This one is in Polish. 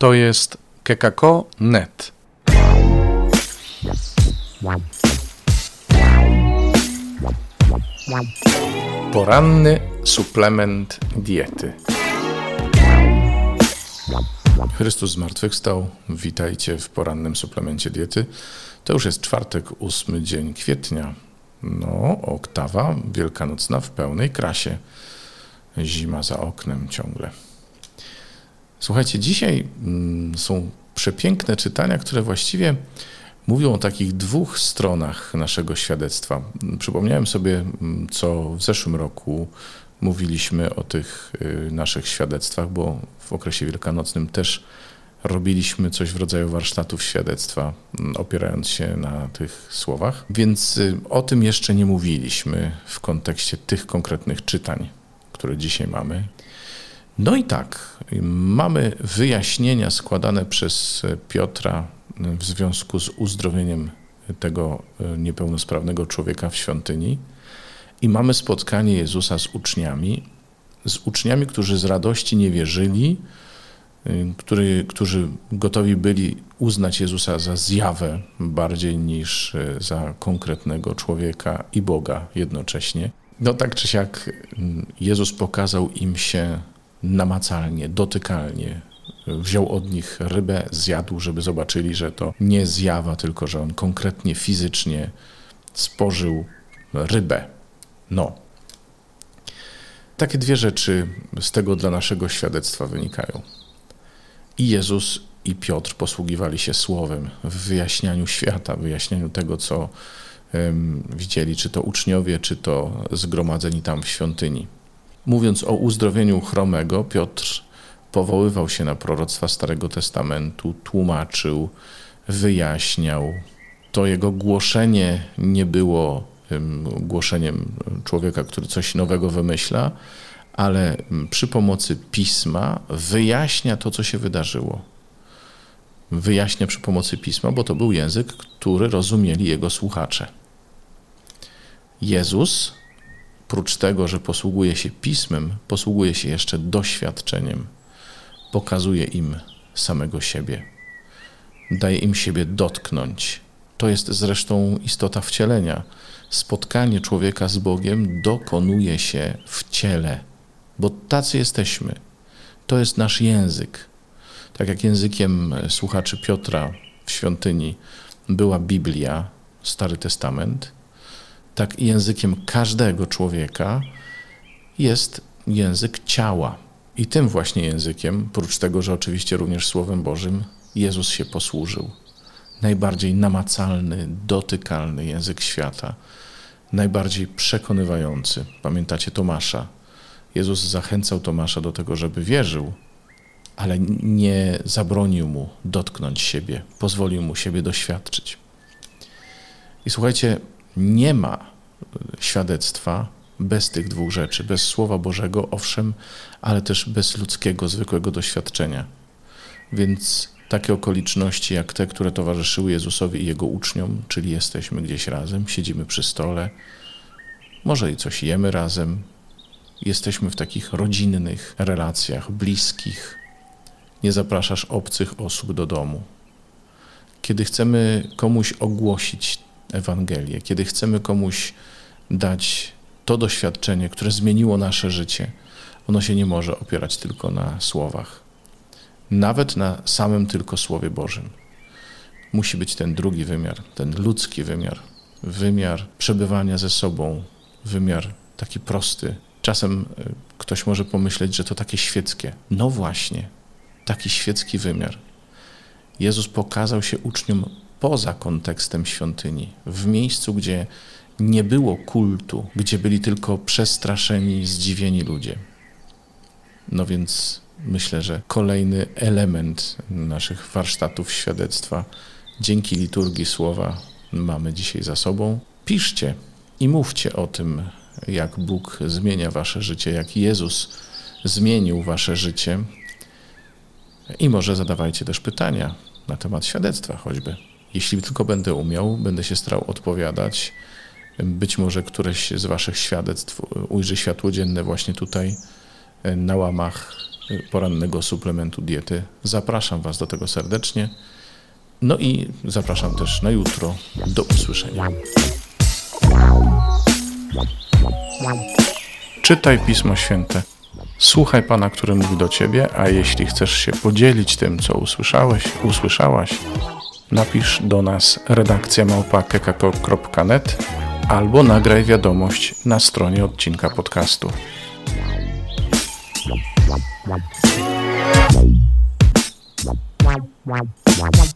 To jest kekako.net. Poranny suplement diety. Chrystus zmartwychwstał. Witajcie w porannym suplemencie diety. To już jest czwartek, ósmy dzień kwietnia. No, oktawa wielkanocna w pełnej krasie. Zima za oknem ciągle. Słuchajcie, dzisiaj mm, są przepiękne czytania, które właściwie mówią o takich dwóch stronach naszego świadectwa. Przypomniałem sobie, mm, co w zeszłym roku mówiliśmy o tych y, naszych świadectwach, bo w okresie wielkanocnym też robiliśmy coś w rodzaju warsztatów świadectwa, mm, opierając się na tych słowach. Więc y, o tym jeszcze nie mówiliśmy w kontekście tych konkretnych czytań, które dzisiaj mamy. No i tak, mamy wyjaśnienia składane przez Piotra w związku z uzdrowieniem tego niepełnosprawnego człowieka w świątyni. I mamy spotkanie Jezusa z uczniami, z uczniami, którzy z radości nie wierzyli, który, którzy gotowi byli uznać Jezusa za zjawę bardziej niż za konkretnego człowieka i Boga jednocześnie. No tak czy siak Jezus pokazał im się namacalnie, dotykalnie. Wziął od nich rybę, zjadł, żeby zobaczyli, że to nie zjawa, tylko że on konkretnie, fizycznie spożył rybę. No. Takie dwie rzeczy z tego dla naszego świadectwa wynikają. I Jezus i Piotr posługiwali się słowem w wyjaśnianiu świata, wyjaśnianiu tego, co um, widzieli, czy to uczniowie, czy to zgromadzeni tam w świątyni. Mówiąc o uzdrowieniu chromego, Piotr powoływał się na proroctwa Starego Testamentu, tłumaczył, wyjaśniał. To jego głoszenie nie było głoszeniem człowieka, który coś nowego wymyśla, ale przy pomocy pisma wyjaśnia to, co się wydarzyło. Wyjaśnia przy pomocy pisma, bo to był język, który rozumieli jego słuchacze. Jezus prócz tego, że posługuje się pismem, posługuje się jeszcze doświadczeniem. Pokazuje im samego siebie. Daje im siebie dotknąć. To jest zresztą istota wcielenia. Spotkanie człowieka z Bogiem dokonuje się w ciele, bo tacy jesteśmy. To jest nasz język. Tak jak językiem słuchaczy Piotra w świątyni była Biblia, Stary Testament, tak językiem każdego człowieka jest język ciała. I tym właśnie językiem, prócz tego, że oczywiście również Słowem Bożym, Jezus się posłużył. Najbardziej namacalny, dotykalny język świata, najbardziej przekonywający. Pamiętacie Tomasza? Jezus zachęcał Tomasza do tego, żeby wierzył, ale nie zabronił mu dotknąć siebie, pozwolił mu siebie doświadczyć. I słuchajcie, nie ma świadectwa bez tych dwóch rzeczy, bez Słowa Bożego, owszem, ale też bez ludzkiego, zwykłego doświadczenia. Więc takie okoliczności jak te, które towarzyszyły Jezusowi i Jego uczniom, czyli jesteśmy gdzieś razem, siedzimy przy stole, może i coś jemy razem, jesteśmy w takich rodzinnych relacjach, bliskich, nie zapraszasz obcych osób do domu. Kiedy chcemy komuś ogłosić Ewangelię, kiedy chcemy komuś dać to doświadczenie, które zmieniło nasze życie, ono się nie może opierać tylko na słowach. Nawet na samym tylko Słowie Bożym. Musi być ten drugi wymiar, ten ludzki wymiar, wymiar przebywania ze sobą, wymiar taki prosty. Czasem e, ktoś może pomyśleć, że to takie świeckie. No właśnie, taki świecki wymiar. Jezus pokazał się uczniom poza kontekstem świątyni, w miejscu, gdzie nie było kultu, gdzie byli tylko przestraszeni, zdziwieni ludzie. No więc myślę, że kolejny element naszych warsztatów świadectwa dzięki liturgii słowa mamy dzisiaj za sobą. Piszcie i mówcie o tym, jak Bóg zmienia wasze życie, jak Jezus zmienił wasze życie. I może zadawajcie też pytania na temat świadectwa choćby. Jeśli tylko będę umiał, będę się starał odpowiadać. Być może któreś z Waszych świadectw ujrzy światło dzienne właśnie tutaj e, na łamach porannego suplementu diety. Zapraszam Was do tego serdecznie. No i zapraszam też na jutro. Do usłyszenia. Czytaj Pismo Święte. Słuchaj Pana, który mówi do Ciebie, a jeśli chcesz się podzielić tym, co usłyszałeś, usłyszałaś, napisz do nas redakcja małpa.kekako.net albo nagraj wiadomość na stronie odcinka podcastu. Wow.